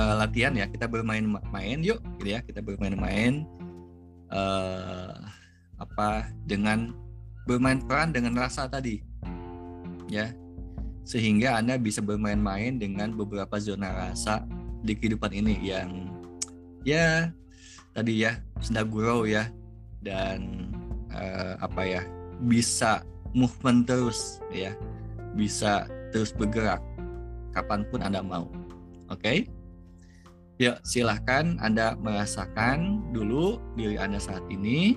uh, latihan ya kita bermain-main yuk gitu ya kita bermain-main uh, apa dengan bermain peran dengan rasa tadi ya sehingga anda bisa bermain-main dengan beberapa zona rasa di kehidupan ini yang ya tadi ya sedang grow ya dan uh, apa ya bisa movement terus ya bisa terus bergerak kapan pun anda mau oke okay? Ya, silahkan Anda merasakan dulu diri Anda saat ini.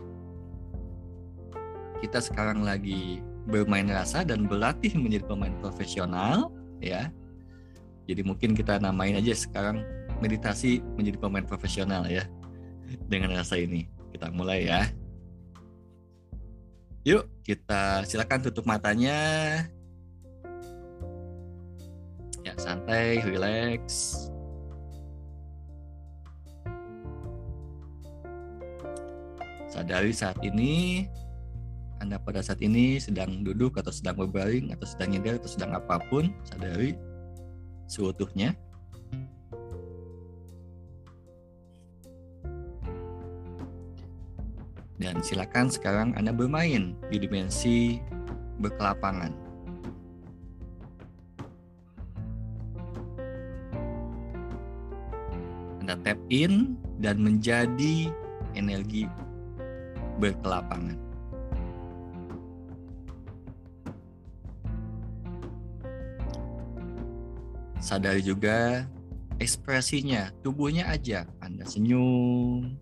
Kita sekarang lagi bermain rasa dan berlatih menjadi pemain profesional, ya. Jadi mungkin kita namain aja sekarang meditasi menjadi pemain profesional ya. Dengan rasa ini. Kita mulai ya. Yuk, kita silakan tutup matanya. Ya, santai, relax. Sadari saat ini Anda pada saat ini sedang duduk atau sedang berbaring atau sedang nyender atau sedang apa pun, sadari seutuhnya. Dan silakan sekarang Anda bermain di dimensi berkelapangan. Anda tap in dan menjadi energi berkelapangan. Sadari juga ekspresinya, tubuhnya aja. Anda senyum,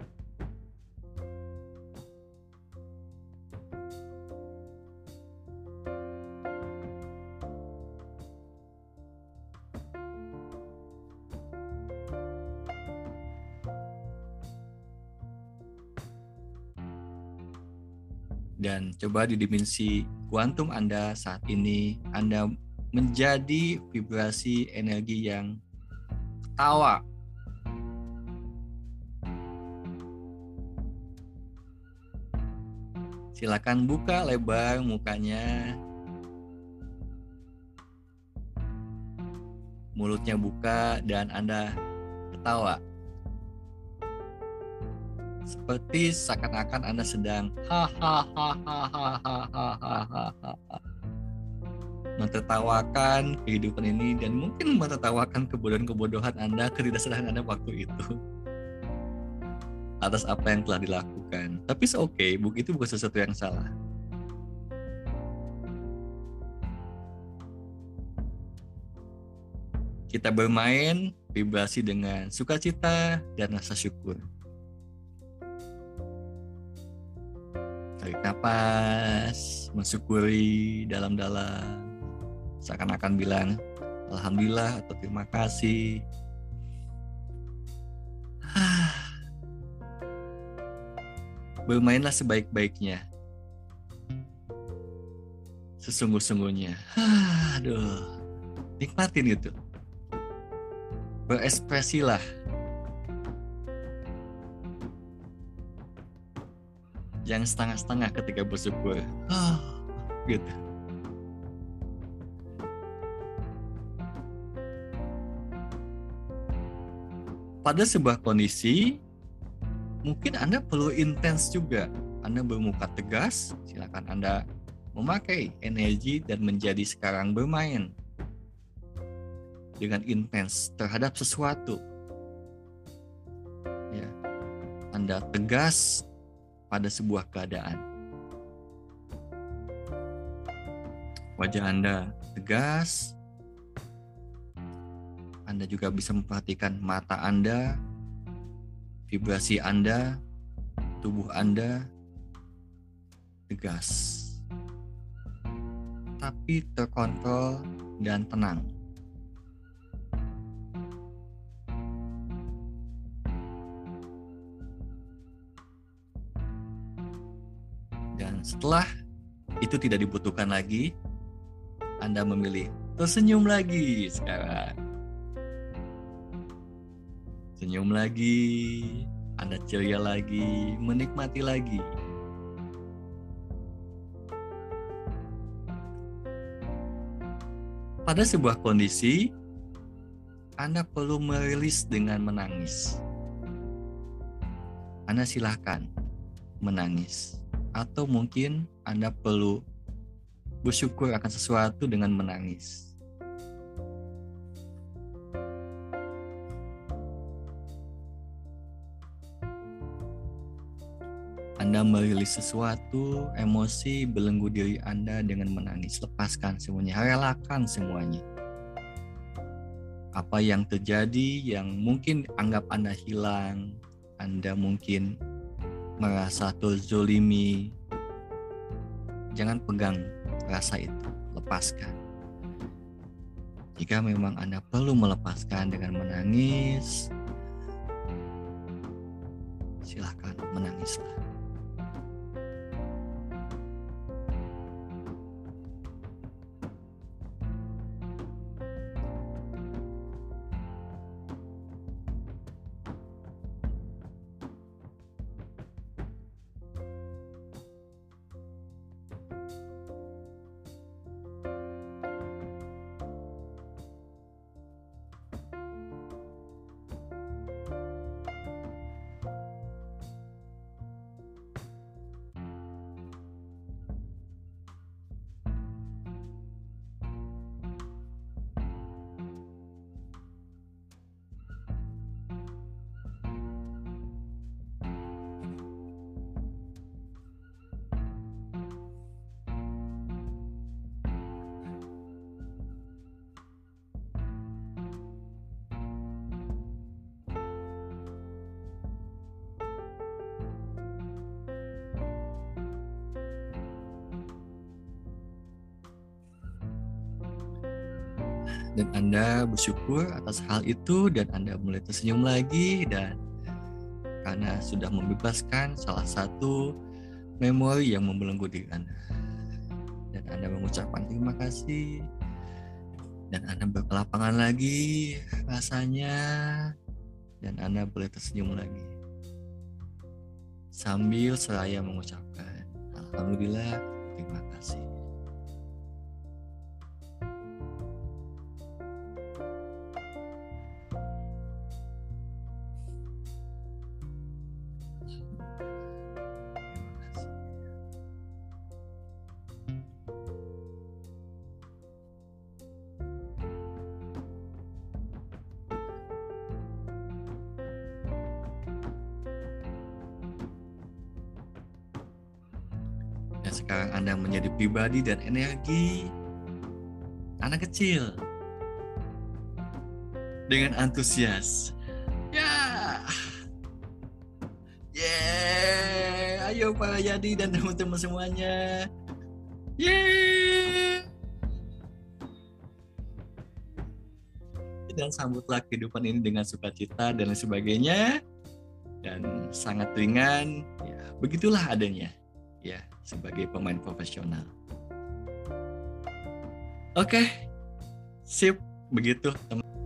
dan coba di dimensi kuantum Anda saat ini Anda menjadi vibrasi energi yang tawa. Silakan buka lebar mukanya. Mulutnya buka dan Anda ketawa seperti seakan-akan Anda sedang hahaha mentertawakan kehidupan ini dan mungkin mentertawakan kebodohan-kebodohan Anda, ketidaksenangan Anda waktu itu atas apa yang telah dilakukan. Tapi oke, okay, itu bukan sesuatu yang salah. Kita bermain vibrasi dengan sukacita dan rasa syukur. Tarik nafas mensyukuri dalam-dalam. Seakan-akan bilang alhamdulillah atau terima kasih. Bermainlah sebaik-baiknya. Sesungguh-sungguhnya. Aduh nikmatin itu. Berekspresilah yang setengah-setengah ketika bersyukur. Oh, gitu. Pada sebuah kondisi, mungkin Anda perlu intens juga. Anda bermuka tegas, silakan Anda memakai energi dan menjadi sekarang bermain dengan intens terhadap sesuatu. Ya. Anda tegas pada sebuah keadaan. Wajah Anda tegas. Anda juga bisa memperhatikan mata Anda, vibrasi Anda, tubuh Anda tegas. Tapi terkontrol dan tenang. Setelah itu tidak dibutuhkan lagi, Anda memilih tersenyum lagi sekarang. Senyum lagi, Anda ceria lagi, menikmati lagi. Pada sebuah kondisi, Anda perlu merilis dengan menangis. Anda silahkan menangis. Atau mungkin Anda perlu bersyukur akan sesuatu dengan menangis. Anda merilis sesuatu, emosi belenggu diri Anda dengan menangis. Lepaskan semuanya, relakan semuanya apa yang terjadi yang mungkin anggap Anda hilang, Anda mungkin merasa terzolimi, jangan pegang rasa itu, lepaskan. Jika memang Anda perlu melepaskan dengan menangis, silahkan menangislah. Dan Anda bersyukur atas hal itu dan Anda mulai tersenyum lagi dan karena sudah membebaskan salah satu memori yang membelenggu diri Anda. Dan Anda mengucapkan terima kasih dan Anda berkelapangan lagi rasanya dan Anda boleh tersenyum lagi. Sambil seraya mengucapkan Alhamdulillah terima kasih. Sekarang Anda menjadi pribadi dan energi anak kecil dengan antusias. Ya, yeah, ayo Pak Yadi dan teman-teman semuanya. Yeah. Dan sambutlah kehidupan ini dengan sukacita dan sebagainya. Dan sangat ringan, ya begitulah adanya ya sebagai pemain profesional. Oke, sip begitu teman.